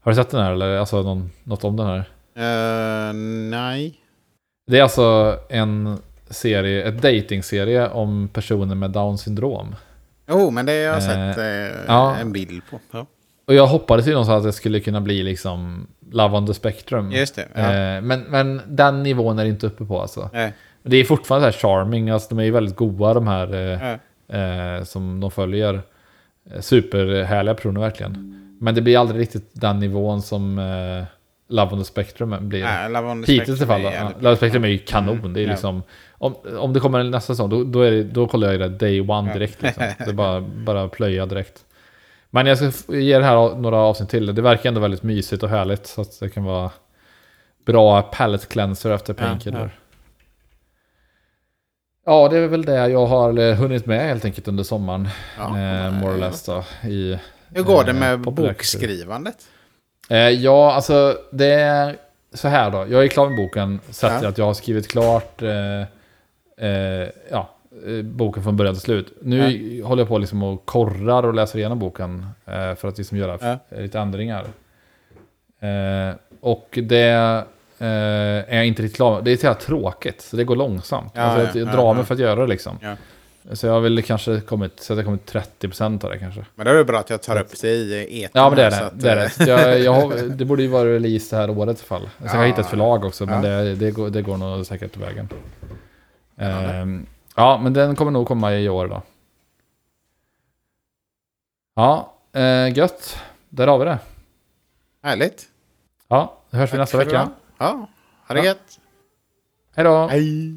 Har du sett den här eller alltså någon, något om den här? Eh, nej. Det är alltså en serie, ett dating-serie om personer med Down syndrom. Jo, men det har jag Eh, sett eh, ja. en bild på. Ja. Och jag hoppades ju någonstans att det skulle kunna bli liksom Love on the Spectrum. Just det. Ja. Eh, men, men den nivån är det inte uppe på alltså. Nej. Det är fortfarande så här charming, alltså de är ju väldigt goa de här eh, eh, som de följer. Superhärliga personer verkligen. Men det blir aldrig riktigt den nivån som Love on the Spectrum blir. Nej, Love on the Hittills i alla fall. Spectrum Ja, Love on the Spectrum är ju kanon. Mm, Det är ja. liksom, om, om det kommer nästa säsong, då, då, är det, då kollar jag det day one Ja. direkt. Liksom. (laughs) Det är bara, bara plöja direkt. Men jag ska ge det här några avsnitt till. Det verkar ändå väldigt mysigt och härligt. Så att det kan vara bra palette cleanser efter Ja, Painkiller. ja. Ja, det är väl det jag har eh, hunnit med helt enkelt under sommaren. Ja. eh, more or less då. I, Hur går det eh, med bokskrivandet? Eh, ja, alltså det är så här då. Jag är klar med boken. Sett Ja. att jag har skrivit klart eh, eh, ja, eh, boken från början till slut. Nu håller jag på liksom och korrar och läser igenom boken eh, för att liksom göra Ja. f- lite ändringar. Eh, och det eh, är jag inte riktigt klar med. Det är så jävla tråkigt, så det går långsamt. Ja, alltså, ja, jag, jag ja, drar ja. mig för att göra det liksom. Ja. Så jag har väl kanske kommit, så att jag kommit 30% av det kanske. Men då är det bra att jag tar upp det i etern. Ja, men det är det. att, det, är eh, det. Jag, jag har, (laughs) det borde ju vara release det här året i alla fall. Sen har jag Ja. hittat ett förlag också, men Ja. det, det, går, det går nog säkert vägen. Spännande. Ehm, ja, men den kommer nog komma i år då. Ja, eh, gött. Där har vi det. Härligt. Ja, då hörs vi Tack nästa för vecka. Ja, ha det Ja. gött. Hej då! Hej.